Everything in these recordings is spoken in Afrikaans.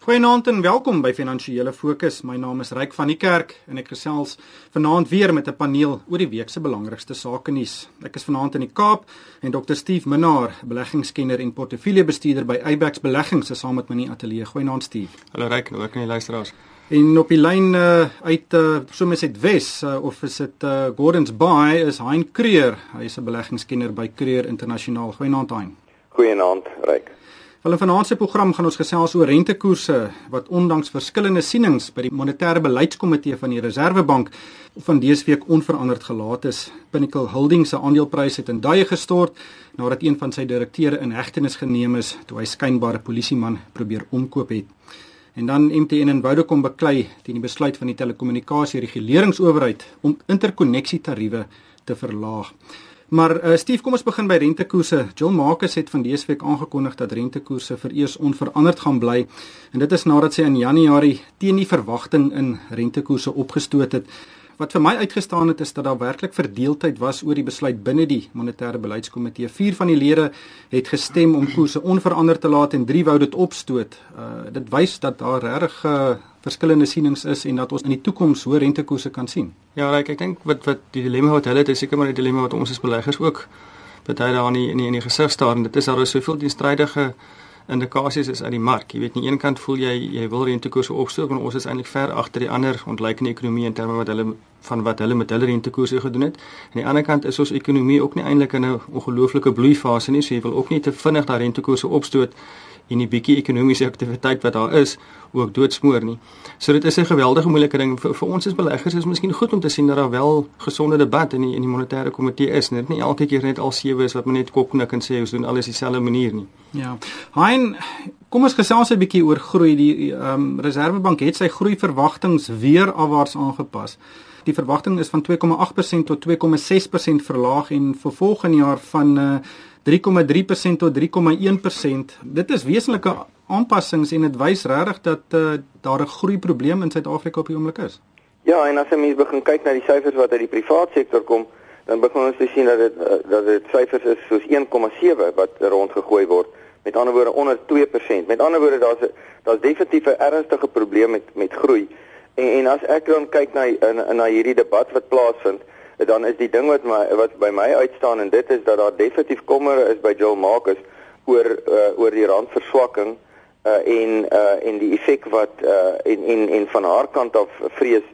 Goeienaand en welkom by Finansiële Fokus. My naam is Ryk van die Kerk en ek gesels vanaand weer met 'n paneel oor die week se belangrikste sake nuus. Ek is vanaand in die Kaap en Dr. Steve Minnar, beleggingskenner en portefeuljebestuurder by Abex Beleggings, is saam met my in die ateljee. Goeienaand Steve. Hallo Ryk, hoe kan jy luisteraars? En op die lyn uh, uit uh, soms uit Wes uh, of is dit uh, Gordons Bay is Hein Creer. Hy is 'n beleggingskenner by Creer Internasionaal. Goeienaand Hein. Goeienaand Ryk. Wel in vanaand se program gaan ons gesels oor rentekoerse wat ondanks verskillende sienings by die monetêre beleidskomitee van die Reserwebank van dese week onveranderd gelaat is. Pinnacle Holdings se aandelepryse het in duie gestort nadat een van sy direkteure in hegtenis geneem is toe hy skynbare polisieman probeer omkoop het. En dan MTN en Vodacom beklei teen die besluit van die telekommunikasie reguleringsowerheid om interkonneksietariewe te verlaag. Maar uh, Steve, kom ons begin by rentekoerse. Jill Marcus het van dese week aangekondig dat rentekoerse vir eers onveranderd gaan bly en dit is nadat sy in Januarie teen die verwagting in rentekoerse opgestoot het. Wat vir my uitgestaan het is dat daar werklik verdeeldheid was oor die besluit binne die monetêre beleidskomitee. 4 van die lede het gestem om koerse onveranderd te laat en 3 wou dit opstoot. Uh dit wys dat daar regtig uh, verskillende sienings is en dat ons in die toekoms hoë rentekoerse kan sien. Ja, ek ek dink wat wat die dilemma wat hulle het is seker maar 'n dilemma wat ons as beleggers ook baie daar in die, in die, in die gesig staar en dit is daar is soveel teenstrydige indikasies is uit die mark. Jy weet, aan die een kant voel jy jy wil rentekoerse opstoot, maar ons is eintlik ver agter die ander ontleikende ekonomie in terme wat hulle van wat hulle met hulle rentekoerse gedoen het. Aan die ander kant is ons ekonomie ook nie eintlik in 'n ongelooflike bloeifase nie, so jy wil ook nie te vinnig daai rentekoerse opstoot en die bietjie ekonomiese aktiwiteit wat daar is ook doodsmoor nie. So dit is 'n geweldige moeilike ding vir, vir ons as beleggers is miskien goed om te sien dat daar wel gesonde debat in die in die monetêre komitee is. Net nie elke keer net al sewe is wat men net kopknik en sê ons doen alles dieselfde manier nie. Ja. Hein, kom ons gesels 'n bietjie oor groei. Die ehm um, Reserwebank het sy groeiverwagtings weer afwaarts aangepas. Die verwagting is van 2,8% tot 2,6% verlaag en vir volgende jaar van uh, 3,3% tot 3,1%. Dit is wesenlike aanpassings en dit wys regtig dat uh, daar 'n groeiprobleem in Suid-Afrika op die oomblik is. Ja, en as jy mens begin kyk na die syfers wat uit die private sektor kom, dan begin ons sien dat dit uh, dat dit syfers is soos 1,7 wat rondgegooi word. Met ander woorde onder 2%. Met ander woorde daar's daar's definitief 'n ernstige probleem met met groei. En, en as ek dan kyk na na, na hierdie debat wat plaasvind, dan is die ding wat my wat by my uitstaan en dit is dat daar definitief kommer is by Joel Marcus oor uh, oor die randverswakking uh, en uh, en die effek wat uh, en en en van haar kant af vrees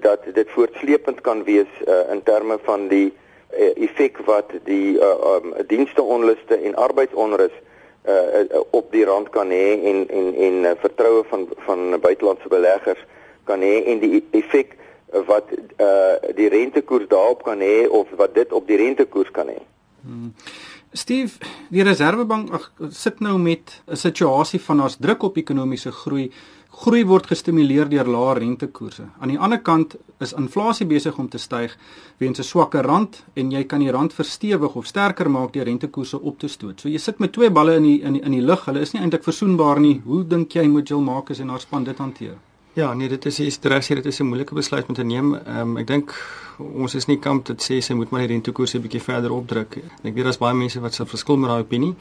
dat dit voortsleepend kan wees uh, in terme van die uh, effek wat die uh, um, dienste onluste en arbeidsonrus uh, op die rand kan hê en en en uh, vertroue van van buitelandse beleggers kan hê en die effek wat uh die rentekoers daarop kan hê of wat dit op die rentekoers kan hê. Hmm. Steve, die Reserwebank ag sit nou met 'n situasie van ons druk op ekonomiese groei. Groei word gestimuleer deur lae rentekoerse. Aan die ander kant is inflasie besig om te styg weens 'n swakker rand en jy kan die rand verstewig of sterker maak deur rentekoerse op te stoot. So jy sit met twee balle in die in die, in die lug. Hulle is nie eintlik versoenbaar nie. Hoe dink jy moet Jill Marcus en haar span dit hanteer? Ja, nee, dit is is reg, dit is 'n moeilike besluit om te neem. Ehm um, ek dink ons is nie kamp dit sê sy moet maar die rentekoerse 'n bietjie verder opdruk. Ek weet daar's baie mense wat sal verskil met daai opinie.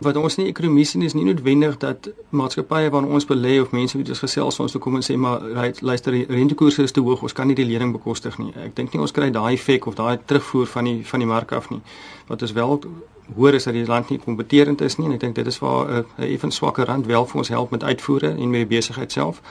Wat ons nie ekonomie sien is nie noodwendig dat maatskappye waarna ons belê of mense wat ons gesels ons toe kom en sê maar luister die rentekoerse is te hoog, ons kan nie die lening bekostig nie. Ek dink nie ons kry daai effek of daai terugvoer van die van die mark af nie. Wat ons wel hoor is dat die land nie kompeterend is nie en ek dink dit is waar 'n uh, effe swakker rand wel vir ons help met uitvoere en met die besigheid self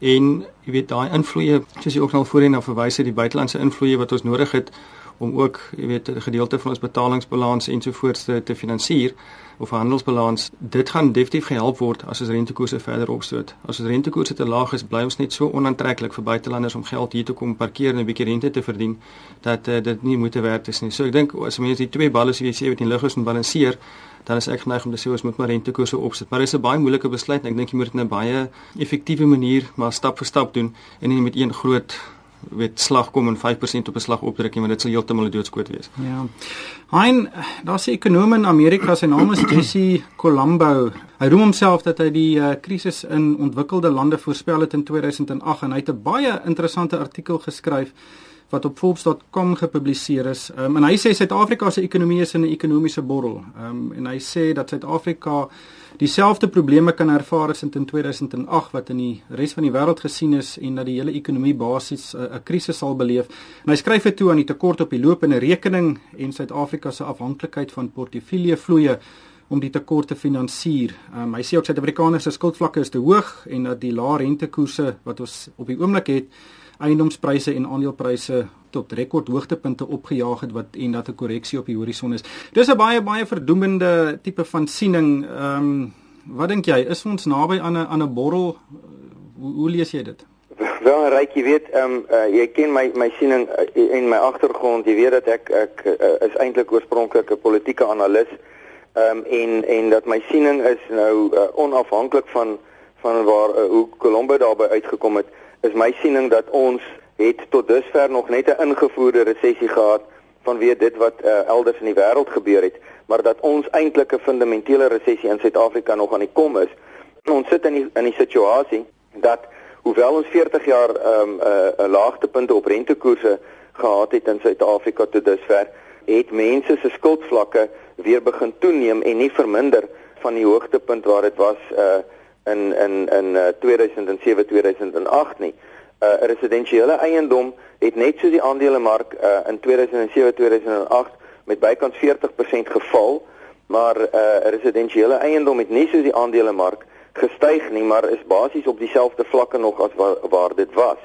en jy weet daai invloeye soos jy ook nou voorheen na verwys het die buitelandse invloeye wat ons nodig het om ook jy weet 'n gedeelte van ons betalingsbalans ensovoorts te, te finansier of handelsbalans dit gaan definitief gehelp word as ons rentekoerse verder opstoot. As ons rentekoerse te laag is, bly ons net so onaantreklik vir buitelanders om geld hier te kom parkeer en 'n bietjie rente te verdien dat uh, dit nie moeite werd is nie. So ek dink as mense die twee balle soos jy sê wat in lig is en balanseer, dan is ek geneig om te sê ons moet maar rentekoerse opsit. Maar dit is 'n baie moeilike besluit en ek dink jy moet dit in 'n baie effektiewe manier maar stap vir stap doen en nie met een groot weet slag kom en 5% op 'n slag opdruk nie want dit sal heeltemal 'n doodskoot wees. Ja. Hein, daar's 'n ekonom in Amerika, sy naam is Jesse Colombo. Hy roem homself dat hy die uh, krisis in ontwikkelde lande voorspel het in 2008 en hy het 'n baie interessante artikel geskryf wat op Forbes.com gepubliseer is. Um, en hy sê Suid-Afrika se ekonomie is in 'n ekonomiese borrel. Ehm um, en hy sê dat Suid-Afrika dieselfde probleme kan ervaar as in 2008 wat in die res van die wêreld gesien is en dat die hele ekonomie basies 'n uh, krisis sal beleef. En hy skryf dit toe aan die tekort op die lopende rekening en Suid-Afrika se afhanklikheid van portefeuillevloeye om die tekort te finansier. Um, hy sê ook Suid-Afrikaners se skuldvlakke is te hoog en dat die lae rentekoerse wat ons op die oomblik het eiendomspryse en aandelepryse tot rekordhoogtepunte opgejaag het wat en dat 'n korreksie op die horison is. Dis 'n baie baie verdoemende tipe van siening. Ehm um, wat dink jy, is ons naby aan 'n aan 'n borrel? Hoe, hoe lees jy dit? Wel, Ryk, jy weet, ehm um, uh, jy ken my my siening uh, en my agtergrond. Jy weet dat ek ek uh, is eintlik oorspronklik 'n politieke analis. Ehm um, en en dat my siening is nou uh, onafhanklik van van waar uh, hoe Colombo daarby uitgekom het is my siening dat ons het tot dusver nog net 'n ingevoerde resessie gehad vanweë dit wat uh, elders in die wêreld gebeur het, maar dat ons eintlik 'n fundamentele resessie in Suid-Afrika nog aan die kom is. Ons sit in die in die situasie dat hoewel ons 40 jaar ehm um, 'n uh, 'n laagtepunt op rentekoerse gehad het in Suid-Afrika tot dusver, het mense se skuldvlakke weer begin toeneem en nie verminder van die hoogtepunt waar dit was uh in in in uh, 2007 2008 nie. uh, Residensiële eiendom het net soos die aandelemark uh, in 2007 2008 met bykans 40% geval, maar uh, residensiële eiendom het nie soos die aandelemark gestyg nie, maar is basies op dieselfde vlakke nog as waar, waar dit was.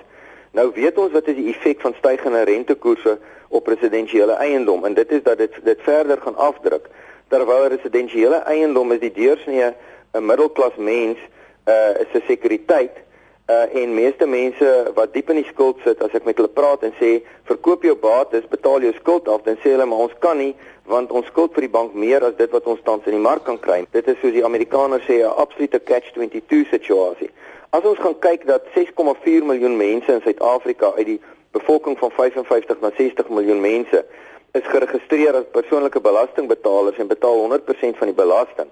Nou weet ons wat is die effek van stygende rentekoerse op residensiële eiendom en dit is dat dit dit verder gaan afdruk. Terwyl residensiële eiendom is die deursnee 'n middelklas mens uh is 'n sekuriteit uh en meeste mense wat diep in die skuld sit as ek met hulle praat en sê verkoop jou bates, betaal jou skuld af, dan sê hulle maar ons kan nie want ons skuld vir die bank meer as dit wat ons tans in die mark kan kry. Dit is soos die Amerikaners sê 'n absolute catch-22 situasie. As ons gaan kyk dat 6,4 miljoen mense in Suid-Afrika uit die bevolking van 55 na 60 miljoen mense is geregistreer as persoonlike belastingbetalers en betaal 100% van die belasting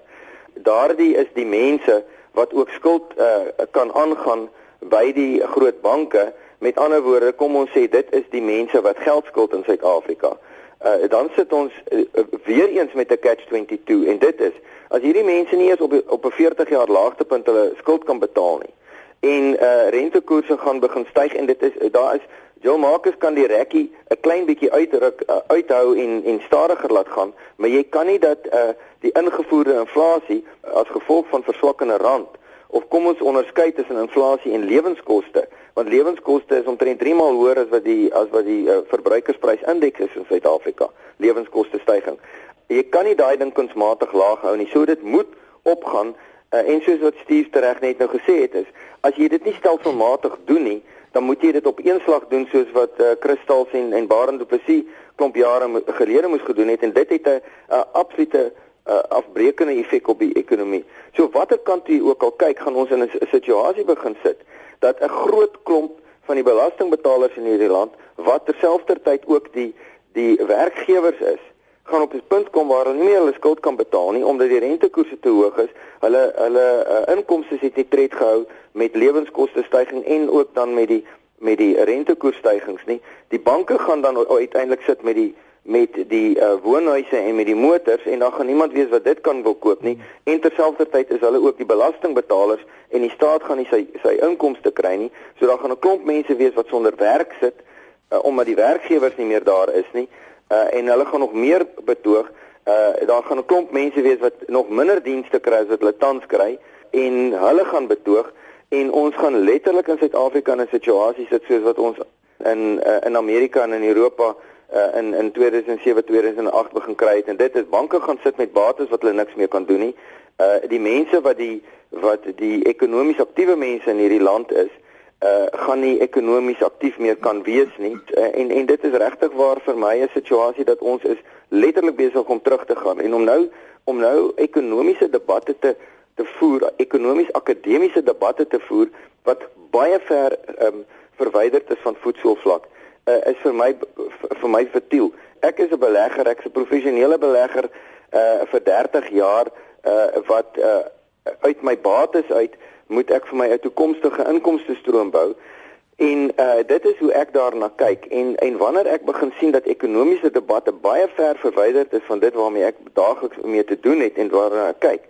daardie is die mense wat ook skuld uh, kan aangaan by die groot banke. Met ander woorde, kom ons sê dit is die mense wat geld skuld in Suid-Afrika. Uh, dan sit ons uh, weer eens met 'n catch 22 en dit is as hierdie mense nie eens op op 'n 40 jaar laagtepunt hulle skuld kan betaal nie en uh, rentekoerse gaan begin styg en dit is daar is Joe Marcus kan die rekkie 'n klein bietjie uitruk uh, uithou en en stadiger laat gaan, maar jy kan nie dat uh, die ingevoerde inflasie as gevolg van verswakkende rand of kom ons onderskei tussen inflasie en lewenskoste, want lewenskoste is omtrent 3 maal hoër as wat die as wat die uh, verbruikersprysindeks is in Suid-Afrika, lewenskoste stygings. Jy kan nie daai ding kunsmatig laag hou nie. So dit moet opgaan uh, en soos wat Steve reg net nou gesê het is, as jy dit nie stelselmatig doen nie, dan moet jy dit op een slag doen soos wat uh, Kristal en en Barend Du Plessis klomp jare gelede moes gedoen het en dit het 'n absolute uh, afbreekende effek op die ekonomie. So watter kant jy ook al kyk, gaan ons in 'n situasie begin sit dat 'n groot klomp van die belastingbetalers in hierdie land wat terselfdertyd ook die die werkgewers is gaan op 'n punt kom waar hulle nie meer hulle skuld kan betaal nie omdat die rentekoerse te hoog is. Hulle hulle uh, inkomste het nie tred gehou met lewenskoste stygings en ook dan met die met die rentekoersstygings nie. Die banke gaan dan uiteindelik sit met die met die uh, woonhuise en met die motors en dan gaan niemand weet wat dit kan wil koop nie. En terselfdertyd is hulle ook die belastingbetalers en die staat gaan nie sy sy inkomste kry nie. So dan gaan 'n klomp mense wees wat sonder werk sit uh, omdat die werkgewers nie meer daar is nie uh, en hulle gaan nog meer betoog. Uh daar gaan 'n klomp mense wees wat nog minder dienste kry as wat hulle tans kry en hulle gaan betoog en ons gaan letterlik in Suid-Afrika in 'n situasie sit soos wat ons in uh, in Amerika en in Europa uh, in in 2007 2008 begin kry het en dit is banke gaan sit met bates wat hulle niks meer kan doen nie. Uh die mense wat die wat die ekonomies aktiewe mense in hierdie land is, uh gaan nie ekonomies aktief meer kan wees nie. Uh, en en dit is regtig waar vir my 'n situasie dat ons is letterlik besig om terug te gaan en om nou om nou ekonomiese debatte te te voer ekonomies akademiese debatte te voer wat baie ver um, verwyderd is van voetsoolvlak uh, is vir my vir my vertiel. Ek is 'n belegger ek's 'n professionele belegger uh vir 30 jaar uh wat uh uit my bates uit moet ek vir my 'n toekomstige inkomste stroom bou En uh dit is hoe ek daarna kyk. En en wanneer ek begin sien dat ekonomiese debatte baie ver verwyderd is van dit waarmee ek daagliks mee te doen het en waarna ek kyk,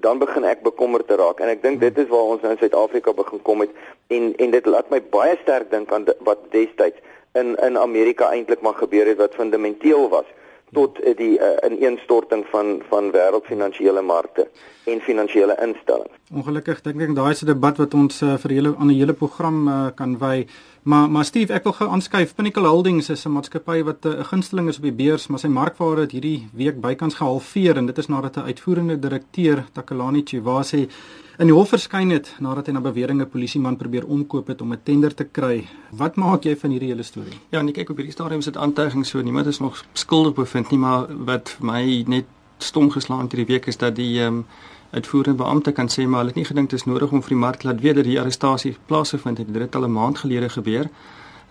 dan begin ek bekommerd te raak. En ek dink dit is waar ons nou in Suid-Afrika begin kom het. En en dit laat my baie sterk dink aan wat destyds in in Amerika eintlik maar gebeur het wat fundamenteel was tot die uh, ineenstorting van van wêreldfinansiële markte en finansiële instellings. Ongelukkig dink ek daai is 'n debat wat ons uh, vir julle aan 'n hele program uh, kan wy. Maar maar Steve, ek wil gou aanskuif. Pinnacle Holdings is 'n maatskappy wat 'n uh, gunsteling is op die beurs, maar sy markwaarde het hierdie week bykans gehalveer en dit is nadat 'n uitvoerende direkteur, Takalani Chivase, in die hof verskyn het nadat hy na beweringe polisieman probeer omkoop het om 'n tender te kry. Wat maak jy van hierdie hele storie? Ja, nee, kyk op hierdie stadium is dit aantuiging so niemand is nog skuldig bevind nie, maar wat my net stom geslaan het hierdie week is dat die ehm um, uitvoerende beampte kan sê maar hulle het nie gedink dit is nodig om vir die mark laat weet dat die arrestasie plaasgevind het. Dit het al 'n maand gelede gebeur.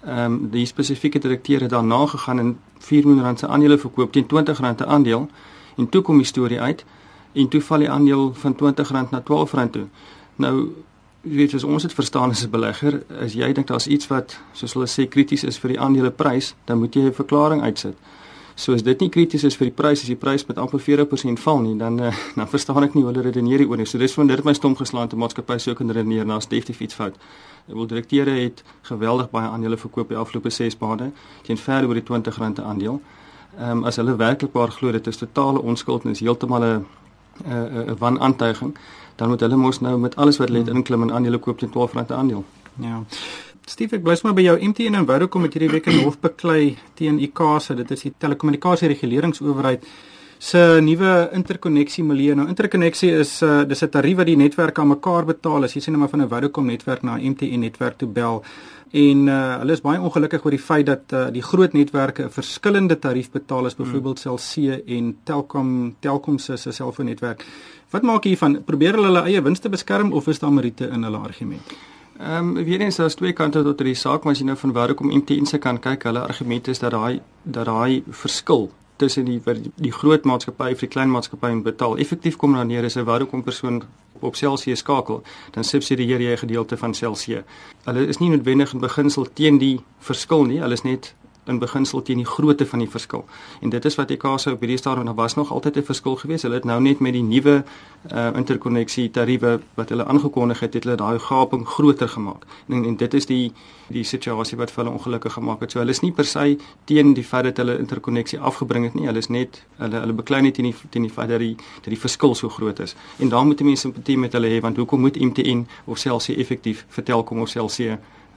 Ehm um, die spesifieke direkteur het daarna gegaan en 4 miljoen rand se aandele verkoop teen 20 rand 'n aandeel en toe kom die storie uit en toe val die aandeel van R20 na R12 toe. Nou weet as ons dit verstaan as 'n belegger, as jy dink daar's iets wat soos hulle sê krities is vir die aandeleprys, dan moet jy 'n verklaring uitsit. So as dit nie krities is vir die prys as die prys met amper 40% val nie, dan uh, dan verstaan ek nie hoe hulle redeneer hieroor nie. So dis van dit my stom geslaan te maatskappy sou kan redeneer na definitief iets fout. Ek wil direkteure het geweldig baie aandele verkoop die afgelope 6 maande teen ver oor die R20 'n aandeel. Ehm um, as hulle werklikbaar glo dit is totale onskuld en is heeltemal 'n 'n uh, 'n uh, wanaantuiging, dan moet hulle mos nou met alles wat hulle het inklim en aandele koop teen R12 'n aandeel. Ja. Steve, ek bly sommer by jou MTN en Vodacom het hierdie week in hof beklei teen ICASA. Dit is die telekommunikasie reguleringsowerheid se nuwe interkonneksie milieu. Nou interkonneksie is uh dis 'n tarief wat die netwerke aan mekaar betaal as jy sien net maar van 'n Vodacom netwerk na 'n MTN netwerk toe bel en uh, hulle is baie ongelukkig oor die feit dat uh, die groot netwerke 'n verskillende tarief betaal as byvoorbeeld Cell C en Telkom Telkom se se selfoonnetwerk. Wat maak hiervan? Probeer hulle hulle eie winste beskerm of is daar meriete in hulle argument? Ehm um, weer eens daar's twee kante tot hierdie saak, maar as jy nou van Vodacom MTN se kan kyk, hulle argument is dat daai dat daai verskil tussen die die groot maatskappy vir die klein maatskappy en betaal. Effektief kom dan neer is 'n Vodacom persoon op Celsius skakel, dan subsidieer jy 'n gedeelte van Celsius. Hulle is nie noodwendig in beginsel teen die verskil nie, hulle is net in beginsel teen die grootte van die verskil. En dit is wat EKSA op hierdie stadium nog was nog altyd 'n verskil gewees. Hulle het nou net met die nuwe uh, interkonneksie tariewe wat hulle aangekondig het, het hulle daai gaping groter gemaak. En, en dit is die die situasie wat vir hulle ongelukkig gemaak het. So hulle is nie per se teen die feit dat hulle interkonneksie afgebring het nie. Hulle is net hulle hulle beklei net teen die teen die feit dat die dat die verskil so groot is. En daar moet mense simpatie met hulle hê want hoekom moet MTN of selfs effektief vertel kom of selfs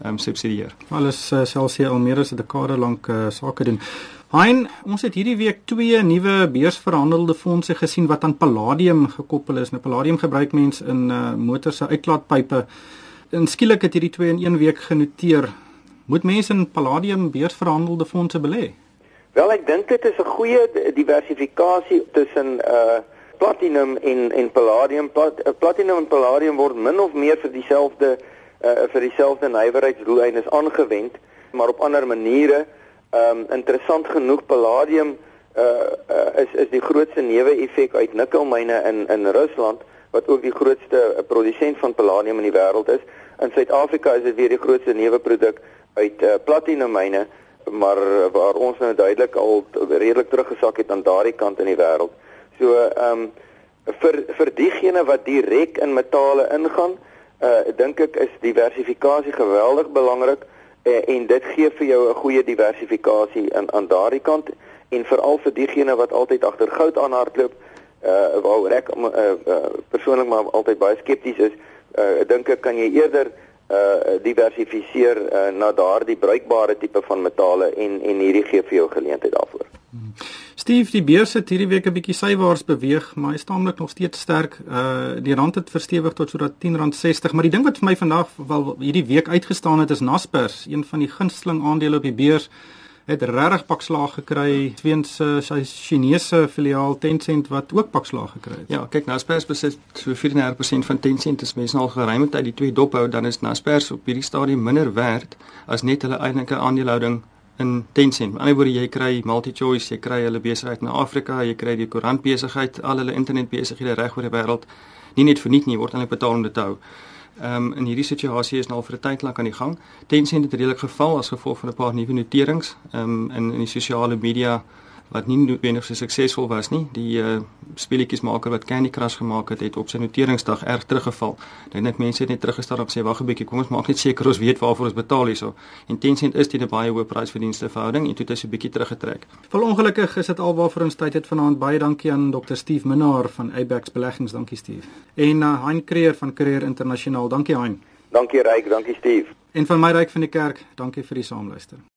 ehm um, subsidieer. Alles uh, selfs hier al meer as 'n dekade lank uh, sake doen. Hein, ons het hierdie week twee nuwe beursverhandelde fondse gesien wat aan palladium gekoppel is. Nou palladium gebruik mense in uh, motors se uitlaatpype. En skielik het hierdie twee in een week genoteer. Moet mense in palladium beursverhandelde fondse belê? Wel, ek dink dit is 'n goeie diversifikasie tussen uh platinum en en palladium. Plat, platinum en palladium word min of meer vir dieselfde uh, vir dieselfde nywerheidsdoeleindes aangewend, maar op ander maniere. Ehm um, interessant genoeg palladium uh, uh is is die grootste neeweffek uit nikkelmyne in in Rusland wat ook die grootste produsent van palladium in die wêreld is. In Suid-Afrika is dit weer die grootste neuweproduk uit uh, platinummyne, maar waar ons nou duidelik al redelik teruggesak het aan daardie kant in die wêreld. So ehm um, vir vir diegene wat direk in metale ingaan, uh dink ek is diversifikasie geweldig belangrik uh, en dit gee vir jou 'n goeie diversifikasie aan aan daardie kant en veral vir diegene wat altyd agter goud aanhardloop uh waaroor ek uh, uh, persoonlik maar altyd baie skepties is uh dink ek kan jy eerder uh diversifiseer uh, na daardie bruikbare tipe van metale en en hierdie gee vir jou geleentheid daarvoor. Hmm. Steve, die beurs het hierdie week 'n bietjie sywaarts beweeg, maar hy staan nog steeds sterk. Uh die rand het verstewig tot sodat R10.60, maar die ding wat vir my vandag wel hierdie week uitgestaan het is Naspers, een van die gunsteling aandele op die beurs het regtig pak slaag gekry weens uh, sy Chinese filiaal Tencent wat ook pak slaag gekry het. Ja, kyk Naspers besit so 34% van Tencent. Dis mense al geruime tyd die twee dophou, dan is Naspers op hierdie stadium minder werd as net hulle eintlike aandelehouding in Tencent. Die ander woorde jy kry MultiChoice, jy kry hulle besigheid in Afrika, jy kry die koerant besigheid, al hulle internet besighede reg oor die wêreld. Nie net vir niks nie, word eintlik betaal om dit te hou. Ehm um, in hierdie situasie is nou al vir 'n tyd lank aan die gang. Tencent het redelik geval as gevolg van 'n paar nuwe noterings ehm um, in in die sosiale media wat nie noodwendig so suksesvol was nie. Die uh, speletjiesmaker wat Candy Crush gemaak het, het op sy noteringsdag erg teruggeval. Dan net mense het net teruggestaan en sê wag 'n bietjie, kom ons maak net seker ons weet waarvoor ons betaal hierso. En Tencent is teen 'n baie hoë prysverdienste verhouding en toe het hy so 'n bietjie teruggetrek. Vol ongelukkig is dit alwaarvoor ons tyd het vanaand. Baie dankie aan Dr. Steve Minnar van Abex Beleggings. Dankie Steve. En uh, Hein Creer van Creer Internasionaal. Dankie Hein. Dankie Ryk, dankie Steve. En van my Ryk van die kerk, dankie vir die saamluister.